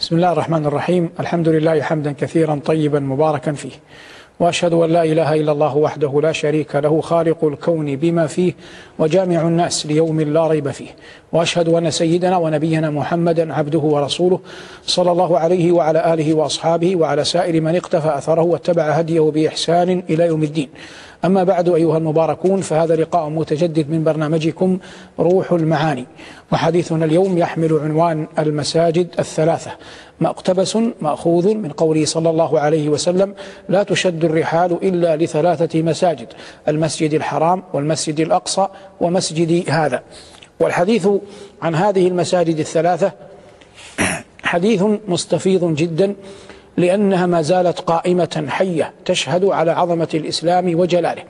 بسم الله الرحمن الرحيم. الحمد لله حمدا كثيرا طيبا مباركا فيه. وأشهد أن لا إله إلا الله وحده لا شريك له خالق الكون بما فيه وجامع الناس ليوم لا ريب فيه. وأشهد أن سيدنا ونبينا محمدا عبده ورسوله صلى الله عليه وعلى آله وأصحابه وعلى سائر من اقتفى أثره واتبع هديه بإحسان إلى يوم الدين. أما بعد أيها المباركون فهذا لقاء متجدد من برنامجكم روح المعاني. وحديثنا اليوم يحمل عنوان المساجد الثلاثة. مقتبس مأخوذ من قوله صلى الله عليه وسلم لا تشد الرحال إلا لثلاثة مساجد المسجد الحرام والمسجد الأقصى ومسجد هذا. والحديث عن هذه المساجد الثلاثة حديث مستفيض جدا لأنها ما زالت قائمة حية تشهد على عظمة الإسلام وجلاله.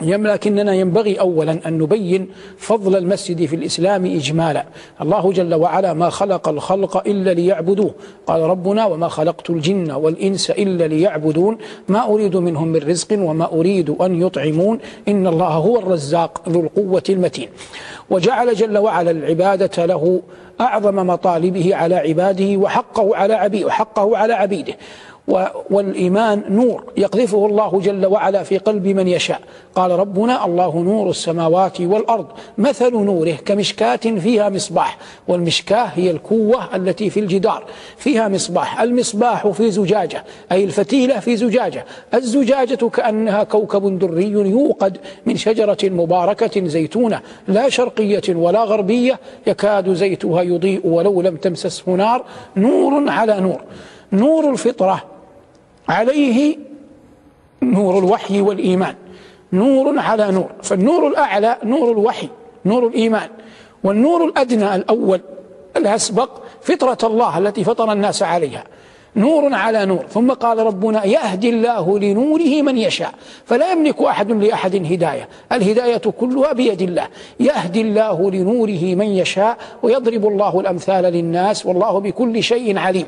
لكننا ينبغي أولا أن نبين فضل المسجد في الإسلام إجمالا. الله جل وعلا ما خلق الخلق إلا ليعبدوه. قال ربنا وما خلقت الجن والإنس إلا ليعبدون. ما أريد منهم من رزق وما أريد أن يطعمون. إن الله هو الرزاق ذو القوة المتين. وجعل جل وعلا العبادة له أعظم مطالبه على عباده وحقه على عبيده وحقه على عبيده. والإيمان نور يقذفه الله جل وعلا في قلب من يشاء. قال ربنا الله نور السماوات والأرض مثل نوره كمشكاة فيها مصباح. والمشكاة هي الكوة التي في الجدار فيها مصباح. المصباح في زجاجة أي الفتيلة في زجاجة. الزجاجة كأنها كوكب دري يوقد من شجرة مباركة زيتونة لا شرقية ولا غربية يكاد زيتها يضيء ولو لم تمسسه نار. نور على نور. نور الفطرة عليه نور الوحي والإيمان. نور على نور. فالنور الأعلى نور الوحي نور الإيمان. والنور الأدنى الأول الأسبق فطرة الله التي فطر الناس عليها. نور على نور. ثم قال ربنا يهدي الله لنوره من يشاء. فلا يملك أحد لأحد هداية. الهداية كلها بيد الله. يهدي الله لنوره من يشاء ويضرب الله الأمثال للناس والله بكل شيء عليم.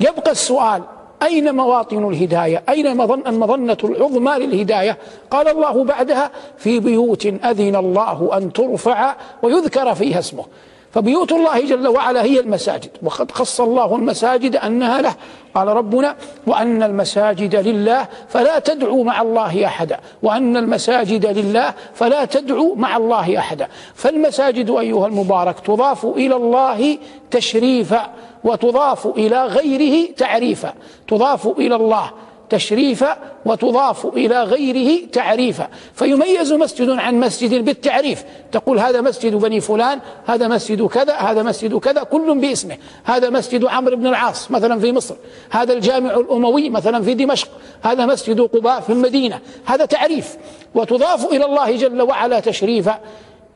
يبقى السؤال أين مواطن الهداية؟ أين المظنة العظمى للهداية؟ قال الله بعدها في بيوت أذن الله أن ترفع ويذكر فيها اسمه. فبيوت الله جل وعلا هي المساجد. وقد خص الله المساجد أنها له. قال ربنا وأن المساجد لله فلا تدعوا مع الله أحدا. وأن المساجد لله فلا تدعوا مع الله أحدا. فالمساجد أيها المبارك تضاف إلى الله تشريفا وتضاف إلى غيره تعريفا. تضاف إلى الله تشريفا وتضاف إلى غيره تعريفا. فيميز مسجد عن مسجد بالتعريف. تقول هذا مسجد بني فلان هذا مسجد كذا هذا مسجد كذا كل باسمه. هذا مسجد عمرو بن العاص مثلا في مصر. هذا الجامع الأموي مثلا في دمشق. هذا مسجد قباء في المدينة. هذا تعريف. وتضاف إلى الله جل وعلا تشريفا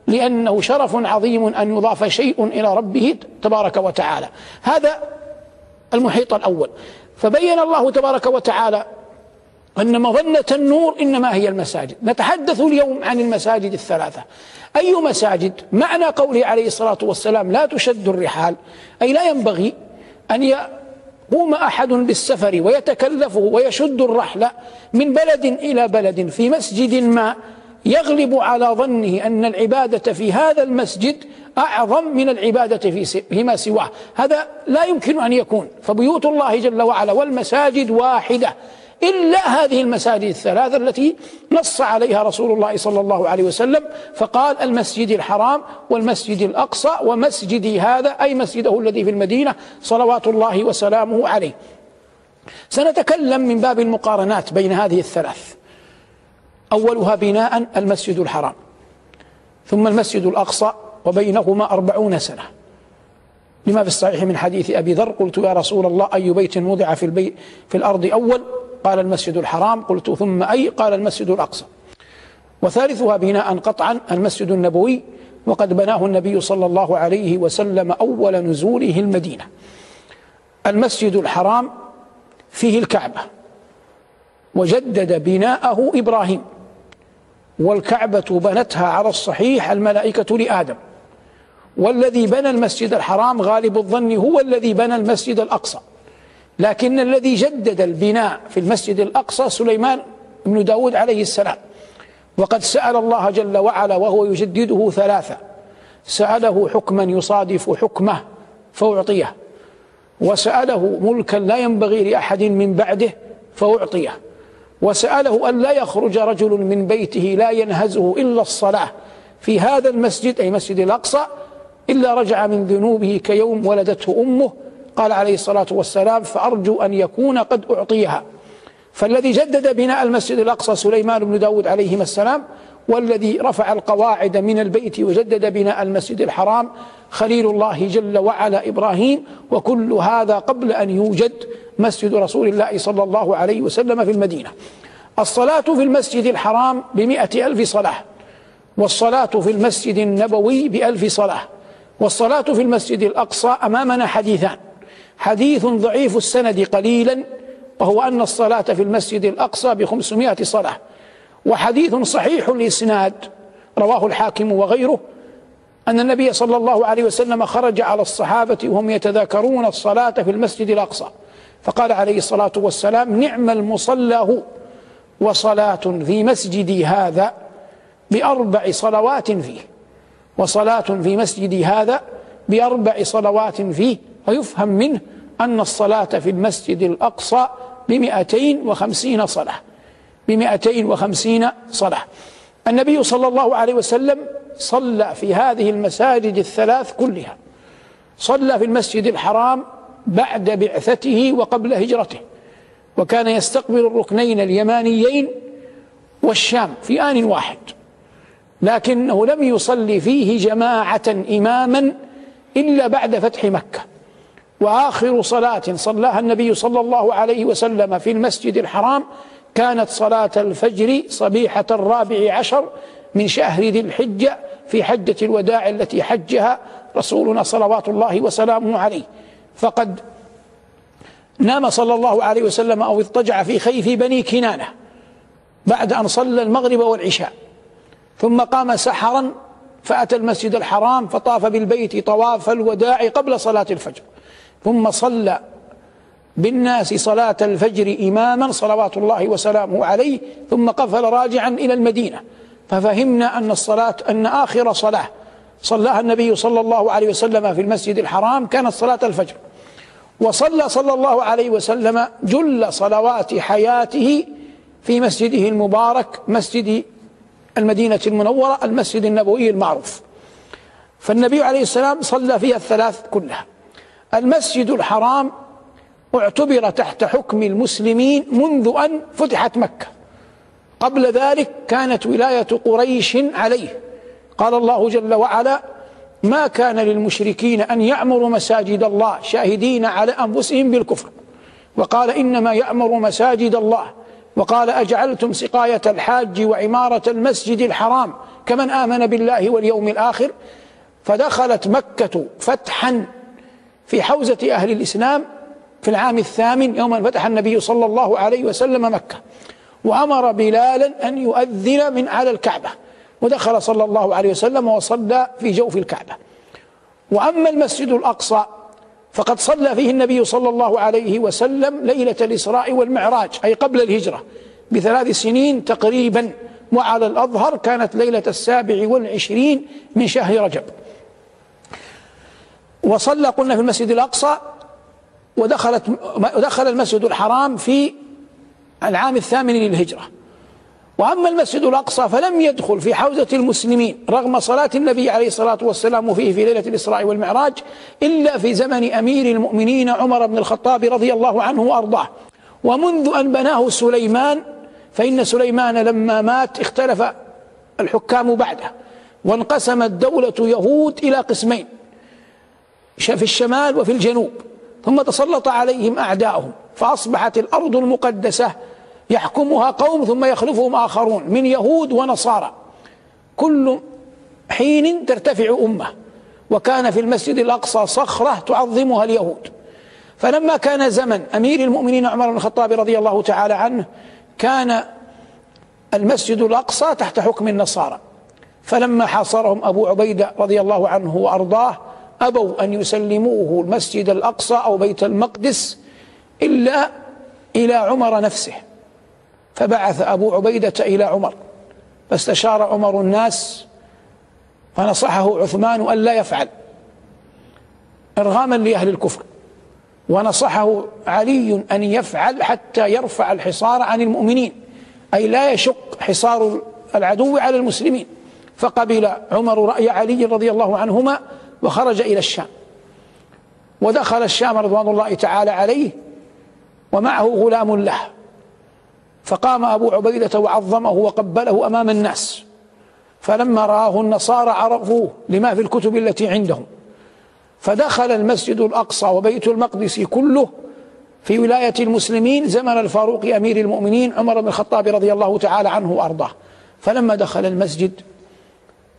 لأنه شرف عظيم أن يضاف شيء إلى ربه تبارك وتعالى. هذا المحيط الأول. فبين الله تبارك وتعالى أن مظنة النور إنما هي المساجد. نتحدث اليوم عن المساجد الثلاثة. أي مساجد؟ معنى قوله عليه الصلاة والسلام لا تشد الرحال. أي لا ينبغي أن يقوم أحد بالسفر ويتكلفه ويشد الرحل من بلد إلى بلد في مسجد ما يغلب على ظنه أن العبادة في هذا المسجد أعظم من العبادة في فيما سواه. هذا لا يمكن أن يكون. فبيوت الله جل وعلا والمساجد واحدة. إلا هذه المساجد الثلاثة التي نص عليها رسول الله صلى الله عليه وسلم فقال المسجد الحرام والمسجد الأقصى ومسجدي هذا أي مسجده الذي في المدينة صلوات الله وسلامه عليه. سنتكلم من باب المقارنات بين هذه الثلاث. أولها بناء المسجد الحرام ثم المسجد الأقصى وبينهما أربعون سنة. لما في الصحيح من حديث أبي ذر قلت يا رسول الله أي بيت وضع في, البيت في الأرض أول؟ قال المسجد الحرام. قلت ثم أي؟ قال المسجد الأقصى. وثالثها بناء قطعا المسجد النبوي. وقد بناه النبي صلى الله عليه وسلم أول نزوله المدينة. المسجد الحرام فيه الكعبة وجدد بناءه إبراهيم. والكعبة بنتها على الصحيح الملائكة لآدم. والذي بنى المسجد الحرام غالب الظن هو الذي بنى المسجد الأقصى. لكن الذي جدد البناء في المسجد الأقصى سليمان بن داود عليه السلام. وقد سأل الله جل وعلا وهو يجدده ثلاثة. سأله حكما يصادف حكمه فأعطيه. وسأله ملكا لا ينبغي لأحد من بعده فأعطيه. وسأله أن لا يخرج رجل من بيته لا ينهزه إلا الصلاة في هذا المسجد أي مسجد الأقصى إلا رجع من ذنوبه كيوم ولدته أمه. قال عليه الصلاة والسلام فأرجو أن يكون قد أعطيها. فالذي جدد بناء المسجد الأقصى سليمان بن داود عليهما السلام والذي رفع القواعد من البيت وجدد بناء المسجد الحرام خليل الله جل وعلا إبراهيم وكل هذا قبل أن يوجد مسجد رسول الله صلى الله عليه وسلم في المدينة. الصلاة في المسجد الحرام بمئة ألف صلاة والصلاة في المسجد النبوي بألف صلاة والصلاة في المسجد الأقصى أمامنا حديثان. حديث ضعيف السند قليلا وهو أن الصلاة في المسجد الأقصى بخمسمائة صلاة. وحديث صحيح الإسناد رواه الحاكم وغيره أن النبي صلى الله عليه وسلم خرج على الصحابة وهم يتذاكرون الصلاة في المسجد الأقصى. فقال عليه الصلاة والسلام نعم المصلى هو. وصلاة في مسجدي هذا بأربع صلوات فيه. وصلاة في مسجدي هذا بأربع صلوات فيه. ويفهم منه أن الصلاة في المسجد الأقصى بمئتين وخمسين صلاة. بمئتين وخمسين صلاة النبي صلى الله عليه وسلم صلى في هذه المساجد الثلاث كلها. صلى في المسجد الحرام بعد بعثته وقبل هجرته. وكان يستقبل الركنين اليمانيين والشام في آن واحد. لكنه لم يصلي فيه جماعة إماما إلا بعد فتح مكة. وآخر صلاة صلاها النبي صلى الله عليه وسلم في المسجد الحرام كانت صلاة الفجر صبيحة الرابع عشر من شهر ذي الحجة في حجة الوداع التي حجها رسولنا صلوات الله وسلامه عليه. فقد نام صلى الله عليه وسلم أو اضطجع في خيف بني كنانة بعد أن صلى المغرب والعشاء. ثم قام سحرا فأتى المسجد الحرام فطاف بالبيت طواف الوداع قبل صلاة الفجر. ثم صلى بالناس صلاة الفجر إماما صلوات الله وسلامه عليه ثم قفل راجعا إلى المدينة. ففهمنا أن الصلاة أن آخر صلاة صلاها النبي صلى الله عليه وسلم في المسجد الحرام كانت صلاة الفجر. وصلى صلى الله عليه وسلم جل صلوات حياته في مسجده المبارك مسجد المدينة المنورة المسجد النبوي المعروف. فالنبي عليه السلام صلى فيها الثلاث كلها. المسجد الحرام اعتبر تحت حكم المسلمين منذ أن فتحت مكة. قبل ذلك كانت ولاية قريش عليه. قال الله جل وعلا ما كان للمشركين أن يعمروا مساجد الله شاهدين على أنفسهم بالكفر وقال إنما يعمر مساجد الله وقال أجعلتم سقاية الحاج وعمارة المسجد الحرام كمن آمن بالله واليوم الآخر؟ فدخلت مكة فتحا في حوزة أهل الإسلام في العام الثامن يوم فتح النبي صلى الله عليه وسلم مكة. وأمر بلالا أن يؤذن من على الكعبة. ودخل صلى الله عليه وسلم وصلى في جوف الكعبة. وأما المسجد الأقصى فقد صلى فيه النبي صلى الله عليه وسلم ليلة الإسراء والمعراج أي قبل الهجرة بثلاث سنين تقريبا. وعلى الأظهر كانت ليلة السابع والعشرين من شهر رجب. وصلى قلنا في المسجد الأقصى ودخلت ودخل المسجد الحرام في العام الثامن للهجرة. وأما المسجد الأقصى فلم يدخل في حوزة المسلمين رغم صلاة النبي عليه الصلاة والسلام فيه في ليلة الإسراء والمعراج إلا في زمن أمير المؤمنين عمر بن الخطاب رضي الله عنه وأرضاه. ومنذ أن بناه سليمان فإن سليمان لما مات اختلف الحكام بعده وانقسمت دولة يهود إلى قسمين في الشمال وفي الجنوب. ثم تسلط عليهم أعداؤهم فأصبحت الأرض المقدسة يحكمها قوم ثم يخلفهم آخرون من يهود ونصارى. كل حين ترتفع أمة وكان في المسجد الأقصى صخرة تعظمها اليهود. فلما كان زمن أمير المؤمنين عمر بن الخطاب رضي الله تعالى عنه كان المسجد الأقصى تحت حكم النصارى. فلما حاصرهم أبو عبيدة رضي الله عنه وأرضاه أبوا أن يسلموه المسجد الأقصى أو بيت المقدس إلا إلى عمر نفسه. فبعث أبو عبيدة إلى عمر فاستشار عمر الناس فنصحه عثمان أن لا يفعل إرغاما لأهل الكفر ونصحه علي أن يفعل حتى يرفع الحصار عن المؤمنين أي لا يشق حصار العدو على المسلمين. فقبل عمر رأي علي رضي الله عنهما وخرج إلى الشام. ودخل الشام رضوان الله تعالى عليه ومعه غلام له. فقام أبو عبيدة وعظمه وقبله أمام الناس. فلما رآه النصارى عرفوه لما في الكتب التي عندهم. فدخل المسجد الأقصى وبيت المقدس كله في ولاية المسلمين زمن الفاروق أمير المؤمنين عمر بن الخطاب رضي الله تعالى عنه وأرضاه. فلما دخل المسجد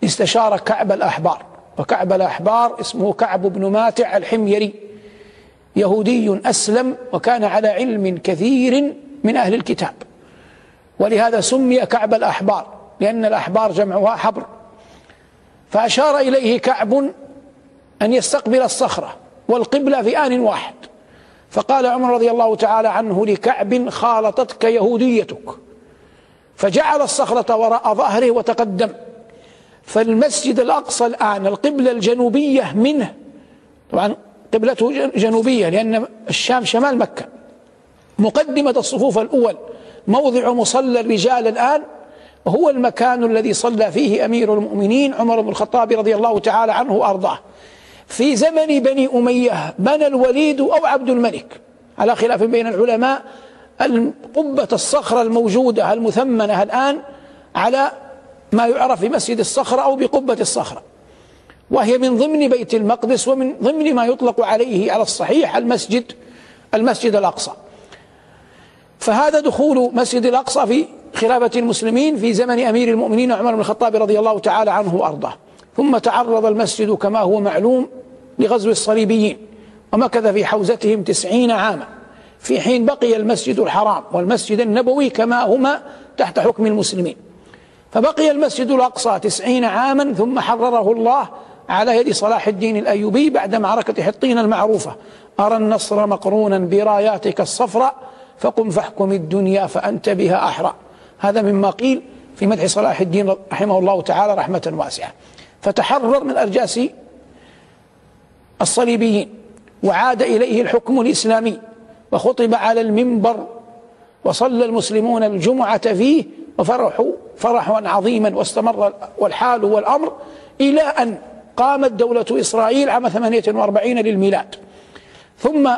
استشار كعب الأحبار. وكعب الأحبار اسمه كعب بن ماتع الحميري يهودي أسلم وكان على علم كثير من أهل الكتاب. ولهذا سمي كعب الأحبار لأن الأحبار جمعها حبر. فأشار إليه كعب أن يستقبل الصخرة والقبلة في آن واحد. فقال عمر رضي الله تعالى عنه لكعب خالطتك يهوديتك. فجعل الصخرة وراء ظهره وتقدم. فالمسجد الأقصى الآن القبلة الجنوبية منه. طبعا قبلته جنوبية لأن الشام شمال مكة. مقدمة الصفوف الأول. موضع مصلى الرجال الآن. هو المكان الذي صلى فيه أمير المؤمنين عمر بن الخطاب رضي الله تعالى عنه وأرضاه. في زمن بني أمية بنى الوليد أو عبد الملك. على خلاف بين العلماء قبة الصخرة الموجودة المثمنة الآن على ما يعرف بمسجد الصخرة أو بقبة الصخرة. وهي من ضمن بيت المقدس ومن ضمن ما يطلق عليه على الصحيح المسجد المسجد الأقصى. فهذا دخول مسجد الأقصى في خلافة المسلمين في زمن أمير المؤمنين عمر بن الخطاب رضي الله تعالى عنه وأرضاه. ثم تعرض المسجد كما هو معلوم لغزو الصليبيين ومكث في حوزتهم تسعين عاما في حين بقي المسجد الحرام والمسجد النبوي كما هما تحت حكم المسلمين. فبقي المسجد الأقصى تسعين عاما ثم حرره الله على يد صلاح الدين الأيوبي بعد معركة حطين المعروفة. أرى النصر مقرونا براياتك الصفراء فقم فاحكم الدنيا فأنت بها أحرى. هذا مما قيل في مدح صلاح الدين رحمه الله تعالى رحمة واسعة. فتحرر من أرجاس الصليبيين وعاد إليه الحكم الإسلامي وخطب على المنبر وصلى المسلمون الجمعة فيه وفرحوا فرحا عظيما واستمر والحال والأمر إلى أن قامت دولة إسرائيل عام 48 للميلاد. ثم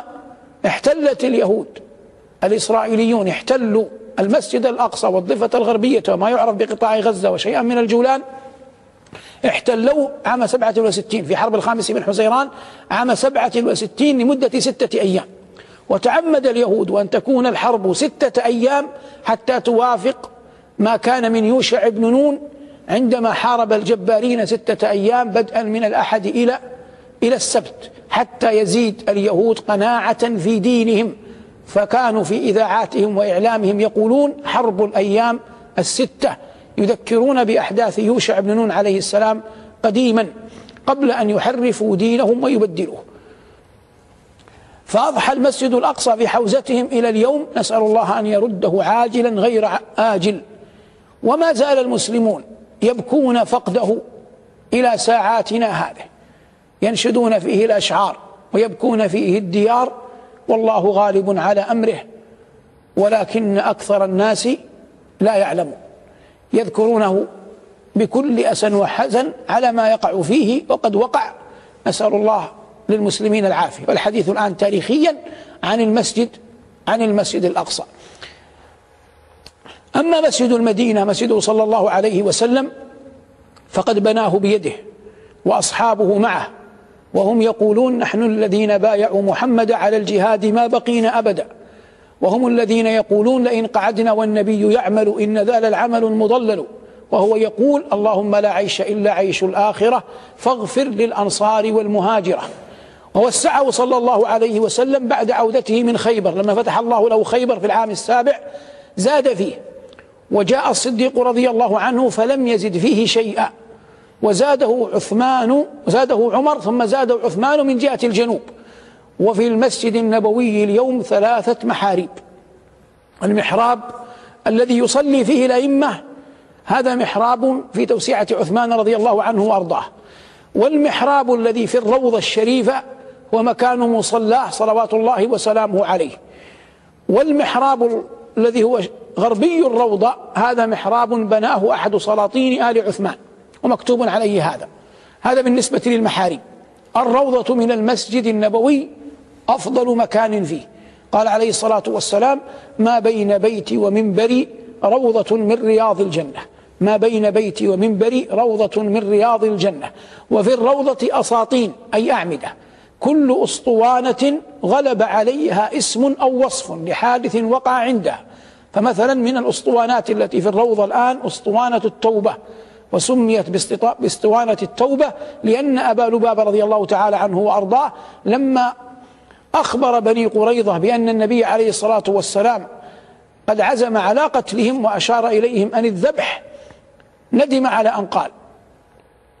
احتلت اليهود. الإسرائيليون احتلوا المسجد الأقصى والضفة الغربية وما يعرف بقطاع غزة وشيئا من الجولان. احتلوا عام 67 في حرب الخامس من حزيران عام 67 لمدة ستة أيام. وتعمد اليهود أن تكون الحرب ستة أيام حتى توافق ما كان من يوشع بن نون عندما حارب الجبارين ستة أيام بدءا من الأحد إلى إلى السبت حتى يزيد اليهود قناعة في دينهم. فكانوا في إذاعاتهم وإعلامهم يقولون حرب الأيام الستة يذكرون بأحداث يوشع بن نون عليه السلام قديما قبل أن يحرفوا دينهم ويبدلوه. فأضحى المسجد الأقصى في حوزتهم إلى اليوم نسأل الله أن يرده عاجلا غير آجل وما زال المسلمون يبكون فقده إلى ساعاتنا هذه ينشدون فيه الأشعار ويبكون فيه الديار والله غالب على أمره ولكن أكثر الناس لا يعلمون. يذكرونه بكل أسن وحزن على ما يقع فيه وقد وقع. نسأل الله للمسلمين العافية. والحديث الآن تاريخيا عن المسجد عن المسجد الأقصى. أما مسجد المدينة مسجده صلى الله عليه وسلم فقد بناه بيده وأصحابه معه وهم يقولون نحن الذين بايعوا محمد على الجهاد ما بقينا أبدا وهم الذين يقولون لئن قعدنا والنبي يعمل إن ذا العمل مضلل وهو يقول اللهم لا عيش إلا عيش الآخرة فاغفر للأنصار والمهاجرة. ووسعه صلى الله عليه وسلم بعد عودته من خيبر لما فتح الله له خيبر في العام السابع زاد فيه. وجاء الصديق رضي الله عنه فلم يزد فيه شيئا. وزاده عثمان زاده عمر ثم زاده عثمان من جهة الجنوب. وفي المسجد النبوي اليوم ثلاثة محاريب. المحراب الذي يصلي فيه الأئمة هذا محراب في توسعة عثمان رضي الله عنه وأرضاه. والمحراب الذي في الروضة الشريفة هو مكان مصلاه صلوات الله وسلامه عليه. والمحراب الذي هو غربي الروضة هذا محراب بناه أحد سلاطين آل عثمان ومكتوب عليه هذا. هذا بالنسبة للمحارم الروضة من المسجد النبوي أفضل مكان فيه. قال عليه الصلاة والسلام ما بين بيتي ومنبري روضة من رياض الجنة. ما بين بيتي ومنبري روضة من رياض الجنة. وفي الروضة أساطين أي أعمدة. كل أسطوانة غلب عليها اسم أو وصف لحادث وقع عندها. فمثلا من الأسطوانات التي في الروضة الآن أسطوانة التوبة وسميت باسطوانة التوبة لأن أبا لبابة رضي الله تعالى عنه وأرضاه لما أخبر بني قريظة بأن النبي عليه الصلاة والسلام قد عزم على قتلهم وأشار إليهم أن الذبح ندم على أن قال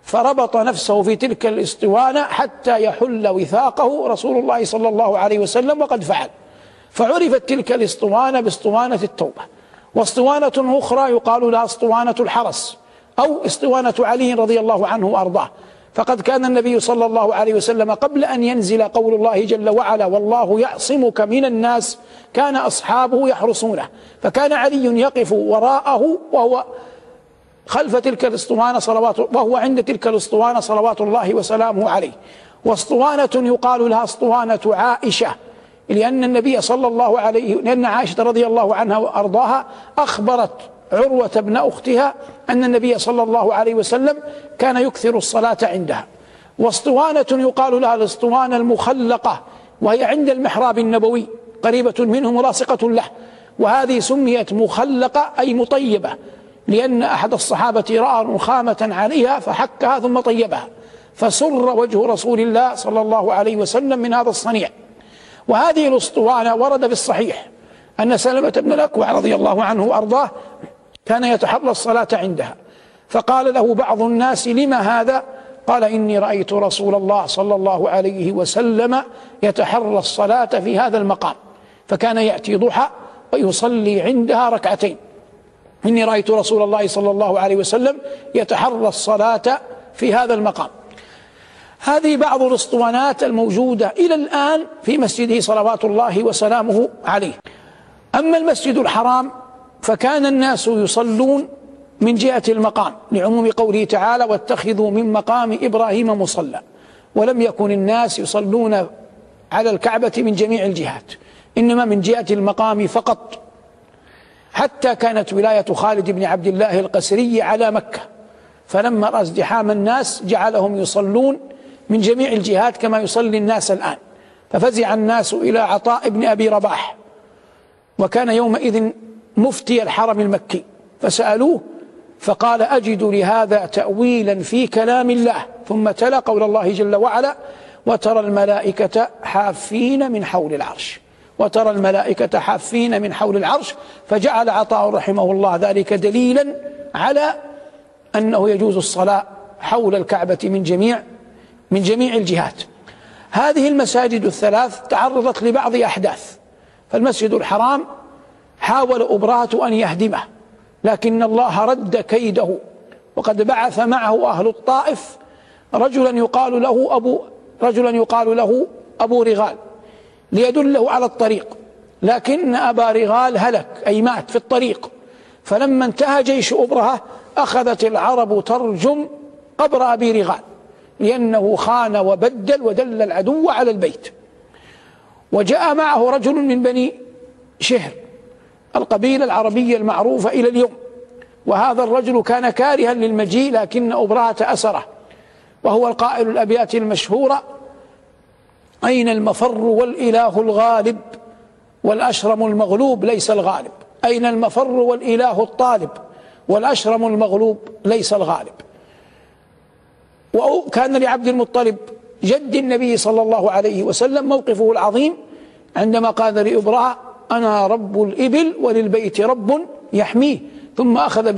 فربط نفسه في تلك الاسطوانة حتى يحل وثاقه رسول الله صلى الله عليه وسلم وقد فعل. فعرفت تلك الاسطوانة باسطوانة التوبة. واسطوانة أخرى يقال لها اسطوانة الحرس أو اسطوانة علي رضي الله عنه وأرضاه. فقد كان النبي صلى الله عليه وسلم قبل أن ينزل قول الله جل وعلا والله يعصمك من الناس كان أصحابه يحرسونه. فكان علي يقف وراءه وهو خلف تلك الاسطوانة صلوات وهو عند تلك الاسطوانة صلوات الله وسلامه عليه. واسطوانة يقال لها اسطوانة عائشة. لأن النبي صلى الله عليه لأن عائشة رضي الله عنها وأرضاها أخبرت عروة ابن أختها أن النبي صلى الله عليه وسلم كان يكثر الصلاة عندها. واسطوانة يقال لها الاسطوانة المخلقة وهي عند المحراب النبوي قريبة منه ملاصقة له. وهذه سميت مخلقة أي مطيبة لأن أحد الصحابة رأى رخامة عليها فحكها ثم طيبها. فسر وجه رسول الله صلى الله عليه وسلم من هذا الصنيع. وهذه الاسطوانة ورد في الصحيح أن سلمة بن الأكوع رضي الله عنه وأرضاه كان يتحرى الصلاة عندها. فقال له بعض الناس لم هذا؟ قال إني رأيت رسول الله صلى الله عليه وسلم يتحرى الصلاة في هذا المقام فكان يأتي ضحى ويصلي عندها ركعتين. إني رأيت رسول الله صلى الله عليه وسلم يتحرى الصلاة في هذا المقام. هذه بعض الاسطوانات الموجودة إلى الآن في مسجده صلوات الله وسلامه عليه. أما المسجد الحرام فكان الناس يصلون من جهة المقام لعموم قوله تعالى واتخذوا من مقام إبراهيم مصلى ولم يكن الناس يصلون على الكعبة من جميع الجهات إنما من جهة المقام فقط. حتى كانت ولاية خالد بن عبد الله القسري على مكة فلما رأى ازدحام الناس جعلهم يصلون من جميع الجهات كما يصلي الناس الآن. ففزع الناس إلى عطاء بن أبي رباح. وكان يومئذ مفتي الحرم المكي. فسألوه فقال أجد لهذا تأويلا في كلام الله. ثم تلا قول الله جل وعلا وترى الملائكة حافين من حول العرش. وترى الملائكة حافين من حول العرش. فجعل عطاء رحمه الله ذلك دليلا على أنه يجوز الصلاة حول الكعبة من جميع من جميع الجهات. هذه المساجد الثلاث تعرضت لبعض أحداث. فالمسجد الحرام حاول أبراهة أن يهدمه لكن الله رد كيده. وقد بعث معه أهل الطائف رجلا يقال له أبو رجلا يقال له أبو رغال ليدله على الطريق. لكن أبا رغال هلك أي مات في الطريق. فلما انتهى جيش أبرهة أخذت العرب ترجم قبر أبي رغال. لأنه خان وبدل ودل العدو على البيت. وجاء معه رجل من بني شهر القبيلة العربية المعروفة إلى اليوم. وهذا الرجل كان كارها للمجيء لكن أبرهة أسره. وهو القائل الأبيات المشهورة أين المفر والإله الغالب؟ والأشرم المغلوب ليس الغالب. أين المفر والإله الطالب؟ والأشرم المغلوب ليس الغالب. وكان لعبد المطلب جد النبي صلى الله عليه وسلم موقفه العظيم عندما قال لإبراء أنا رب الإبل وللبيت رب يحميه. ثم أخذ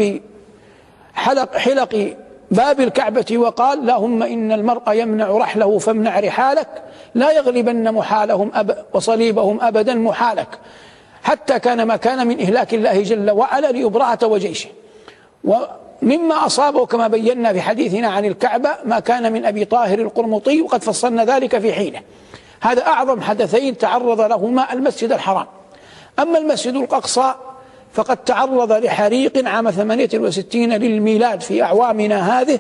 بحلق حلق باب الكعبة وقال اللهم إن المرء يمنع رحله فامنع رحالك لا يغلبن محالهم أب وصليبهم أبدا محالك. حتى كان ما كان من إهلاك الله جل وعلا لإبراءة وجيشه. ومما أصابه كما بينا في حديثنا عن الكعبة ما كان من أبي طاهر القرمطي وقد فصلنا ذلك في حينه. هذا أعظم حدثين تعرض لهما المسجد الحرام. أما المسجد الأقصى فقد تعرض لحريق عام 68 للميلاد في أعوامنا هذه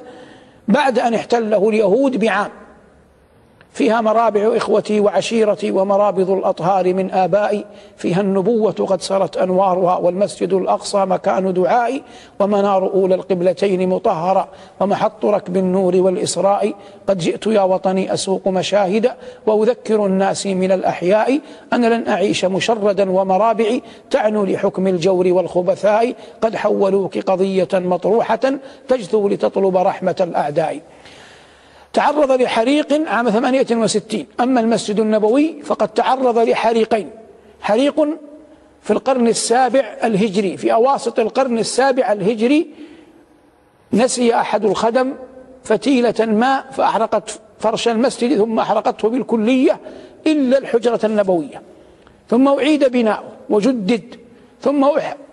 بعد أن احتله اليهود بعام. فيها مرابع إخوتي وعشيرتي ومرابض الأطهار من آبائي فيها النبوة قد سرت أنوارها والمسجد الأقصى مكان دعائي ومنار أولى القبلتين مطهرة ومحط ركب النور والإسراء. قد جئت يا وطني أسوق مشاهد وأذكر الناس من الأحياء. أنا لن أعيش مشردا ومرابعي تعنو لحكم الجور والخبثاء. قد حولوك قضية مطروحة تجثو لتطلب رحمة الأعداء. تعرض لحريق عام 68 أما المسجد النبوي فقد تعرض لحريقين. حريق في القرن السابع الهجري في أواسط القرن السابع الهجري نسي أحد الخدم فتيلة ماء فأحرقت فرش المسجد ثم أحرقته بالكلية إلا الحجرة النبوية. ثم أعيد بناؤه وجدد. ثم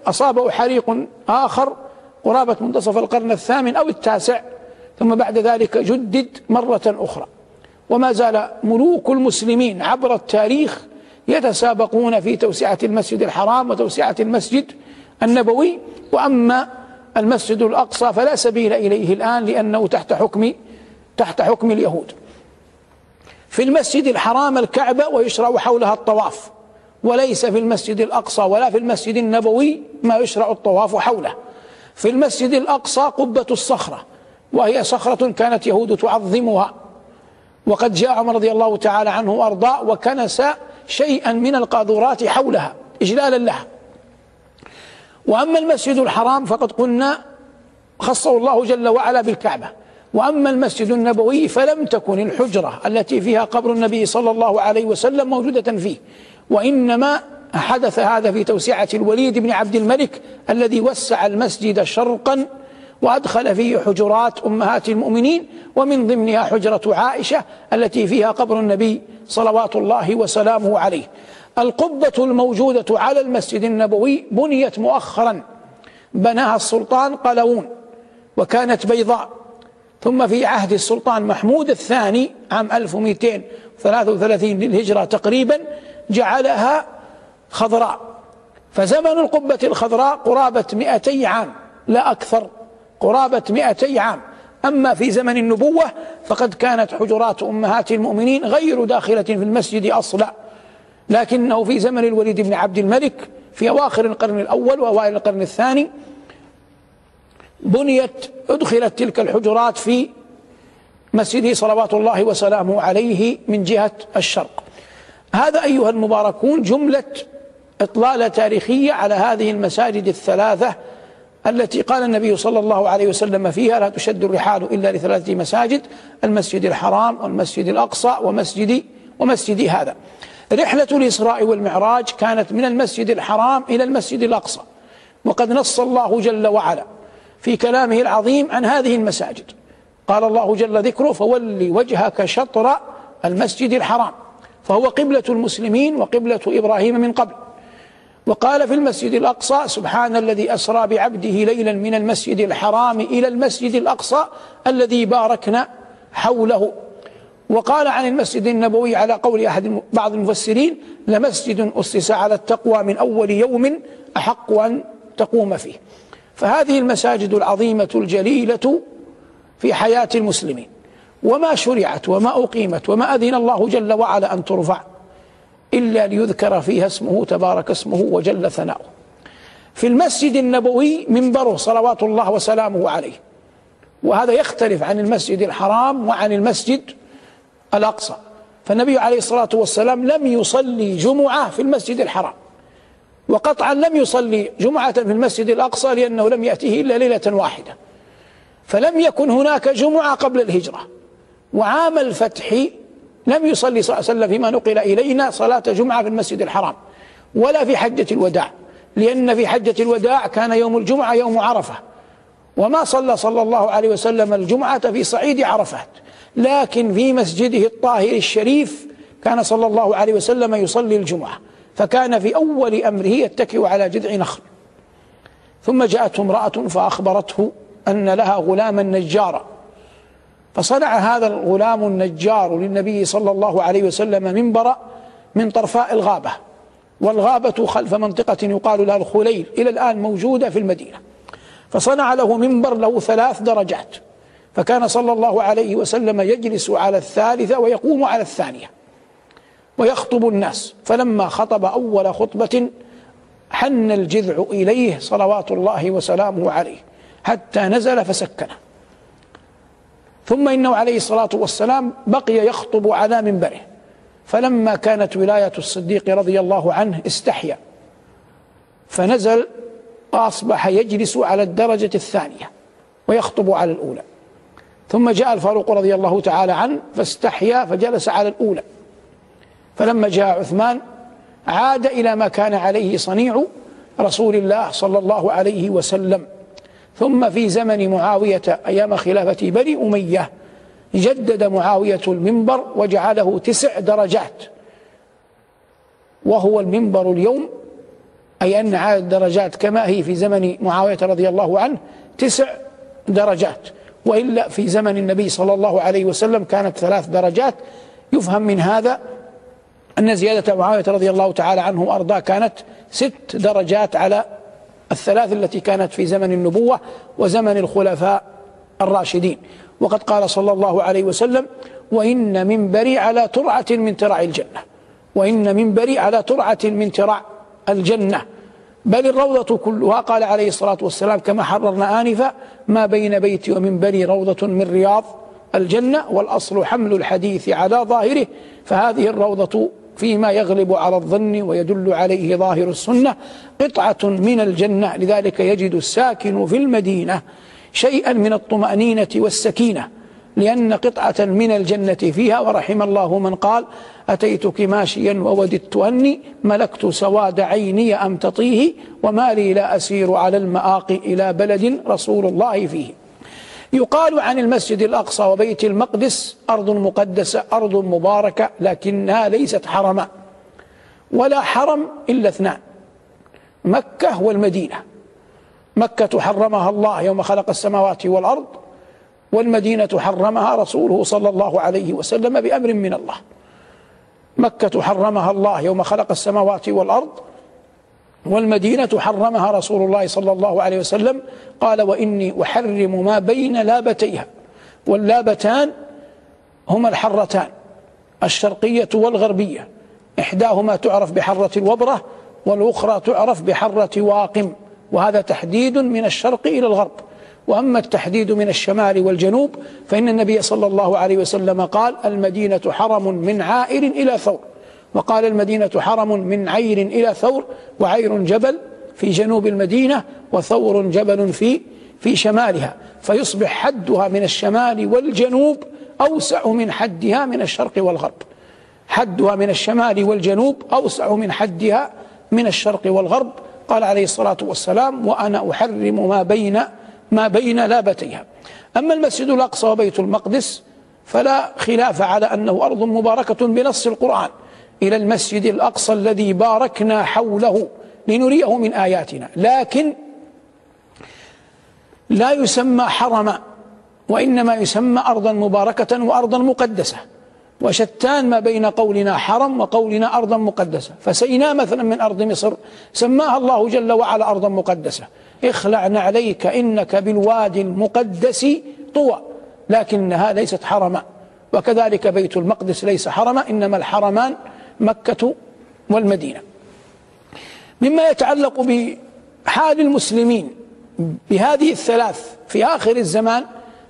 أصابه حريق آخر قرابة منتصف القرن الثامن أو التاسع. ثم بعد ذلك جدد مرة أخرى. وما زال ملوك المسلمين عبر التاريخ يتسابقون في توسعة المسجد الحرام وتوسعة المسجد النبوي. وأما المسجد الأقصى فلا سبيل إليه الآن لأنه تحت حكم تحت حكم اليهود. في المسجد الحرام الكعبة ويشرع حولها الطواف وليس في المسجد الأقصى ولا في المسجد النبوي ما يشرع الطواف حوله. في المسجد الأقصى قبة الصخرة وهي صخرة كانت يهود تعظمها. وقد جاء رضي الله تعالى عنه وأرضاه وكنس شيئا من القاذورات حولها إجلالا لها. وأما المسجد الحرام فقد قلنا خصه الله جل وعلا بالكعبة. وأما المسجد النبوي فلم تكن الحجرة التي فيها قبر النبي صلى الله عليه وسلم موجودة فيه. وإنما حدث هذا في توسعة الوليد بن عبد الملك الذي وسع المسجد شرقا وأدخل فيه حجرات أمهات المؤمنين ومن ضمنها حجرة عائشة التي فيها قبر النبي صلوات الله وسلامه عليه. القبة الموجودة على المسجد النبوي بنيت مؤخرا. بناها السلطان قلوون وكانت بيضاء. ثم في عهد السلطان محمود الثاني عام 1233 للهجرة تقريبا جعلها خضراء. فزمن القبة الخضراء قرابة 200 عام لا أكثر. قرابة مئتي عام. أما في زمن النبوة فقد كانت حجرات أمهات المؤمنين غير داخلة في المسجد أصلا. لكنه في زمن الوليد بن عبد الملك في أواخر القرن الأول وأوائل القرن الثاني بنيت أدخلت تلك الحجرات في مسجده صلوات الله وسلامه عليه من جهة الشرق. هذا أيها المباركون جملة إطلالة تاريخية على هذه المساجد الثلاثة التي قال النبي صلى الله عليه وسلم فيها لا تشد الرحال إلا لثلاثة مساجد المسجد الحرام والمسجد الأقصى ومسجد ومسجد هذا. رحلة الإسراء والمعراج كانت من المسجد الحرام إلى المسجد الأقصى وقد نص الله جل وعلا في كلامه العظيم عن هذه المساجد. قال الله جل ذكره فولي وجهك شطر المسجد الحرام فهو قبلة المسلمين وقبلة إبراهيم من قبل. وقال في المسجد الأقصى سبحان الذي أسرى بعبده ليلا من المسجد الحرام إلى المسجد الأقصى الذي باركنا حوله. وقال عن المسجد النبوي على قول أحد بعض المفسرين لمسجد أسس على التقوى من أول يوم أحق أن تقوم فيه. فهذه المساجد العظيمة الجليلة في حياة المسلمين. وما شرعت وما أقيمت وما أذن الله جل وعلا أن ترفع. إلا ليذكر فيها اسمه تبارك اسمه وجل ثناؤه. في المسجد النبوي منبره صلوات الله وسلامه عليه. وهذا يختلف عن المسجد الحرام وعن المسجد الأقصى. فالنبي عليه الصلاة والسلام لم يصلي جمعة في المسجد الحرام. وقطعا لم يصلي جمعة في المسجد الأقصى لأنه لم يأته إلا ليلة واحدة. فلم يكن هناك جمعة قبل الهجرة. وعام الفتح لم يصلي صلى الله عليه وسلم فيما نقل إلينا صلاة جمعة في المسجد الحرام ولا في حجة الوداع لأن في حجة الوداع كان يوم الجمعة يوم عرفة وما صلى صلى الله عليه وسلم الجمعة في صعيد عرفات لكن في مسجده الطاهر الشريف كان صلى الله عليه وسلم يصلي الجمعة فكان في أول أمره يتكئ على جذع نخل. ثم جاءته امرأة فأخبرته أن لها غلاما نجارا فصنع هذا الغلام النجار للنبي صلى الله عليه وسلم منبرا من طرفاء الغابة والغابة خلف منطقة يقال لها الخليل إلى الآن موجودة في المدينة. فصنع له منبر له ثلاث درجات فكان صلى الله عليه وسلم يجلس على الثالثة ويقوم على الثانية ويخطب الناس. فلما خطب أول خطبة حن الجذع إليه صلوات الله وسلامه عليه حتى نزل فسكنه. ثم إنه عليه الصلاة والسلام بقي يخطب على منبره. فلما كانت ولاية الصديق رضي الله عنه استحيا. فنزل وأصبح يجلس على الدرجة الثانية ويخطب على الأولى. ثم جاء الفاروق رضي الله تعالى عنه فاستحيا فجلس على الأولى. فلما جاء عثمان عاد إلى ما كان عليه صنيع رسول الله صلى الله عليه وسلم. ثم في زمن معاوية أيام خلافة بني أمية جدد معاوية المنبر وجعله تسع درجات. وهو المنبر اليوم أي أن عدد الدرجات كما هي في زمن معاوية رضي الله عنه تسع درجات. وإلا في زمن النبي صلى الله عليه وسلم كانت ثلاث درجات. يفهم من هذا أن زيادة معاوية رضي الله تعالى عنه وأرضاه كانت ست درجات على الثلاث التي كانت في زمن النبوة وزمن الخلفاء الراشدين. وقد قال صلى الله عليه وسلم وإن منبري على ترعة من ترع الجنة. وإن منبري على ترعة من ترع الجنة. بل الروضة كلها قال عليه الصلاة والسلام كما حررنا آنفا ما بين بيتي ومنبري روضة من رياض الجنة والأصل حمل الحديث على ظاهره فهذه الروضة فيما يغلب على الظن ويدل عليه ظاهر السنة قطعة من الجنة. لذلك يجد الساكن في المدينة شيئا من الطمأنينة والسكينة لأن قطعة من الجنة فيها ورحم الله من قال أتيتك ماشيا ووددت أني ملكت سواد عيني أم تطيه وما لي لا أسير على المآقي إلى بلد رسول الله فيه. يقال عن المسجد الأقصى وبيت المقدس أرض مقدسة أرض مباركة لكنها ليست حرما ولا حرم إلا اثنان مكة والمدينة. مكة حرمها الله يوم خلق السماوات والأرض والمدينة حرمها رسوله صلى الله عليه وسلم بأمر من الله. مكة حرمها الله يوم خلق السماوات والأرض والمدينة حرمها رسول الله صلى الله عليه وسلم. قال وإني أحرم ما بين لابتيها. واللابتان هما الحرتان الشرقية والغربية. إحداهما تعرف بحرة الوبرة والأخرى تعرف بحرة واقم وهذا تحديد من الشرق إلى الغرب. وأما التحديد من الشمال والجنوب فإن النبي صلى الله عليه وسلم قال المدينة حرم من عائر إلى ثور. وقال المدينة حرم من عير إلى ثور وعير جبل في جنوب المدينة وثور جبل في في شمالها فيصبح حدها من الشمال والجنوب أوسع من حدها من الشرق والغرب. حدها من الشمال والجنوب أوسع من حدها من الشرق والغرب. قال عليه الصلاة والسلام وأنا أحرم ما بين ما بين لابتيها. أما المسجد الأقصى وبيت المقدس فلا خلاف على أنه أرض مباركة بنص القرآن. إلى المسجد الأقصى الذي باركنا حوله لنريه من آياتنا. لكن لا يسمى حرما وإنما يسمى أرضا مباركة وأرضا مقدسة. وشتان ما بين قولنا حرم وقولنا أرضا مقدسة. فسيناء مثلا من أرض مصر سماها الله جل وعلا أرضا مقدسة. اخلع نعليك إنك بالوادي المقدس طوى. لكنها ليست حرما. وكذلك بيت المقدس ليس حرما إنما الحرمان مكة والمدينة. مما يتعلق بحال المسلمين بهذه الثلاث في آخر الزمان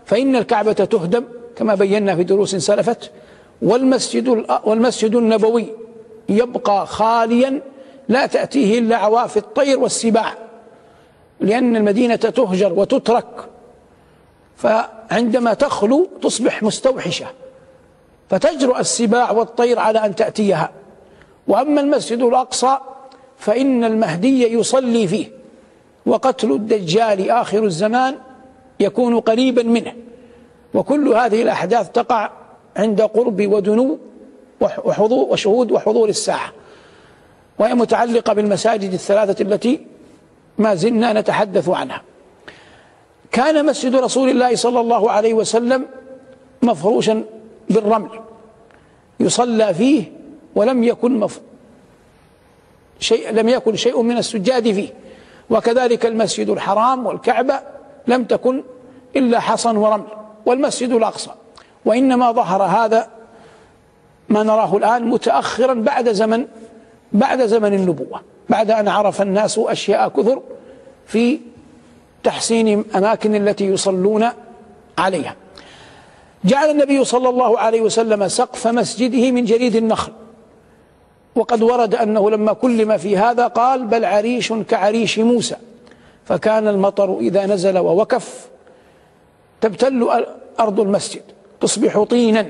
فإن الكعبة تهدم كما بينا في دروس سلفت والمسجد والمسجد النبوي يبقى خاليا لا تأتيه إلا عواف الطير والسباع لأن المدينة تهجر وتترك فعندما تخلو تصبح مستوحشة. فتجرؤ السباع والطير على أن تأتيها. وأما المسجد الأقصى فإن المهدي يصلي فيه وقتل الدجال آخر الزمان يكون قريبا منه. وكل هذه الأحداث تقع عند قرب ودنو وحضور وشهود وحضور الساعة. وهي متعلقة بالمساجد الثلاثة التي ما زلنا نتحدث عنها. كان مسجد رسول الله صلى الله عليه وسلم مفروشا بالرمل. يصلى فيه ولم يكن مف... شيء لم يكن شيء من السجاد فيه. وكذلك المسجد الحرام والكعبة لم تكن إلا حصن ورمل والمسجد الأقصى. وإنما ظهر هذا ما نراه الآن متأخرا بعد زمن بعد زمن النبوة بعد أن عرف الناس أشياء كثر في تحسين أماكن التي يصلون عليها. جعل النبي صلى الله عليه وسلم سقف مسجده من جريد النخل. وقد ورد أنه لما كلم في هذا قال بل عريش كعريش موسى. فكان المطر إذا نزل ووكف تبتل أرض المسجد تصبح طينا.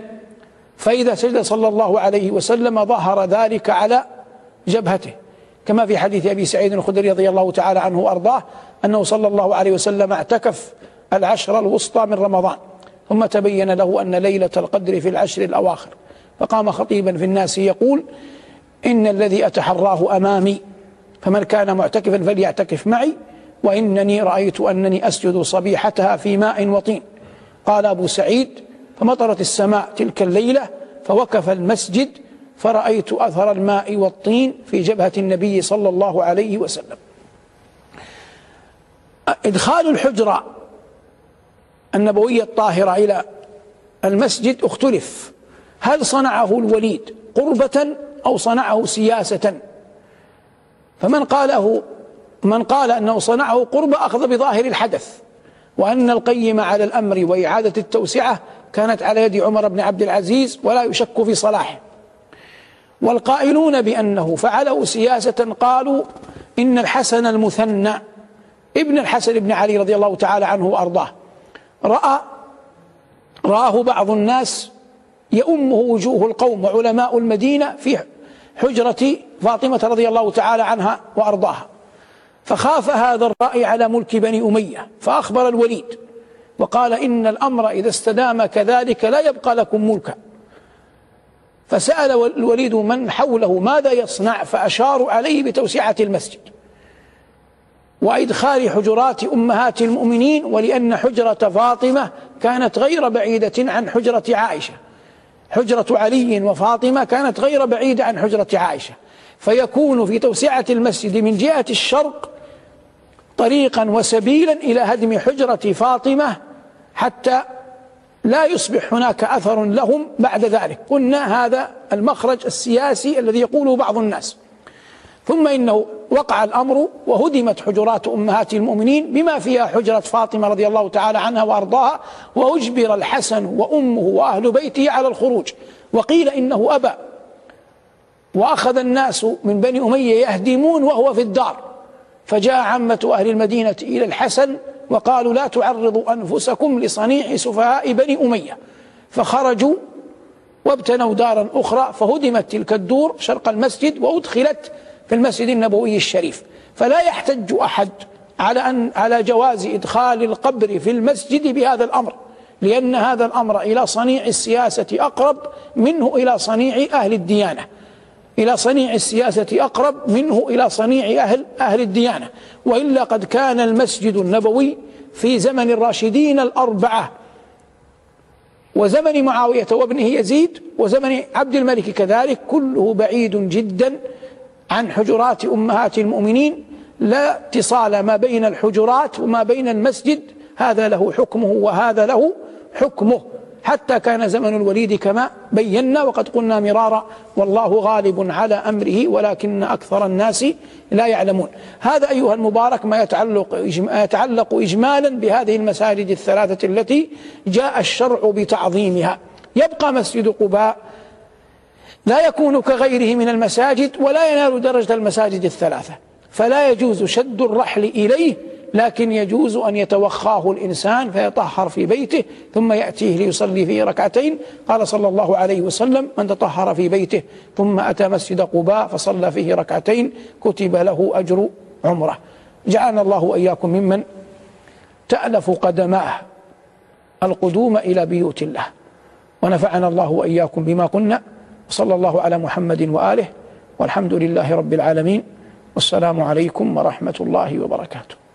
فإذا سجد صلى الله عليه وسلم ظهر ذلك على جبهته. كما في حديث أبي سعيد الخدري رضي الله تعالى عنه وأرضاه أنه صلى الله عليه وسلم اعتكف العشر الوسطى من رمضان. ثم تبين له أن ليلة القدر في العشر الأواخر. فقام خطيبا في الناس يقول إن الذي أتحراه أمامي فمن كان معتكفا فليعتكف معي وإنني رأيت أنني أسجد صبيحتها في ماء وطين. قال أبو سعيد فمطرت السماء تلك الليلة فوقف المسجد فرأيت أثر الماء والطين في جبهة النبي صلى الله عليه وسلم. إدخال الحجرة النبوية الطاهرة إلى المسجد اختلف. هل صنعه الوليد قربة أو صنعه سياسة؟ فمن قاله من قال أنه صنعه قربة أخذ بظاهر الحدث وأن القيم على الأمر وإعادة التوسعة كانت على يد عمر بن عبد العزيز ولا يشك في صلاحه. والقائلون بأنه فعله سياسة قالوا إن الحسن المثنى ابن الحسن بن علي رضي الله تعالى عنه وأرضاه. رأى رآه بعض الناس يؤمه وجوه القوم وعلماء المدينة في حجرة فاطمة رضي الله تعالى عنها وأرضاها. فخاف هذا الرأي على ملك بني أمية فأخبر الوليد وقال إن الأمر إذا استدام كذلك لا يبقى لكم ملكا. فسأل الوليد من حوله ماذا يصنع فأشاروا عليه بتوسعة المسجد. وإدخال حجرات أمهات المؤمنين ولأن حجرة فاطمة كانت غير بعيدة عن حجرة عائشة. حجرة علي وفاطمة كانت غير بعيدة عن حجرة عائشة. فيكون في توسعة المسجد من جهة الشرق طريقا وسبيلا إلى هدم حجرة فاطمة حتى لا يصبح هناك أثر لهم بعد ذلك. قلنا هذا المخرج السياسي الذي يقوله بعض الناس. ثم إنه وقع الأمر وهدمت حجرات أمهات المؤمنين بما فيها حجرة فاطمة رضي الله تعالى عنها وأرضاها وأجبر الحسن وأمه وأهل بيته على الخروج. وقيل إنه أبى. وأخذ الناس من بني أمية يهدمون وهو في الدار. فجاء عامة أهل المدينة إلى الحسن وقالوا لا تعرضوا أنفسكم لصنيع سفهاء بني أمية. فخرجوا وابتنوا دارا أخرى فهدمت تلك الدور شرق المسجد وأدخلت في المسجد النبوي الشريف. فلا يحتج أحد على أن على جواز إدخال القبر في المسجد بهذا الأمر لأن هذا الأمر إلى صنيع السياسة أقرب منه إلى صنيع أهل الديانة. إلى صنيع السياسة أقرب منه إلى صنيع أهل أهل الديانة. وإلا قد كان المسجد النبوي في زمن الراشدين الأربعة وزمن معاوية وابنه يزيد وزمن عبد الملك كذلك كله بعيد جدا عن حجرات أمهات المؤمنين لا اتصال ما بين الحجرات وما بين المسجد هذا له حكمه وهذا له حكمه. حتى كان زمن الوليد كما بينا وقد قلنا مرارا والله غالب على أمره ولكن أكثر الناس لا يعلمون. هذا أيها المبارك ما يتعلق, يتعلق إجمالا بهذه المساجد الثلاثة التي جاء الشرع بتعظيمها. يبقى مسجد قباء لا يكون كغيره من المساجد ولا ينال درجة المساجد الثلاثة. فلا يجوز شد الرحل إليه لكن يجوز أن يتوخاه الإنسان فيطهر في بيته ثم يأتيه ليصلي فيه ركعتين. قال صلى الله عليه وسلم من تطهر في بيته ثم أتى مسجد قباء فصلى فيه ركعتين كتب له أجر عمرة. جعلنا الله وإياكم ممن تألف قدماه القدوم إلى بيوت الله. ونفعنا الله وإياكم بما قلنا وصلى الله على محمد وآله والحمد لله رب العالمين والسلام عليكم ورحمة الله وبركاته.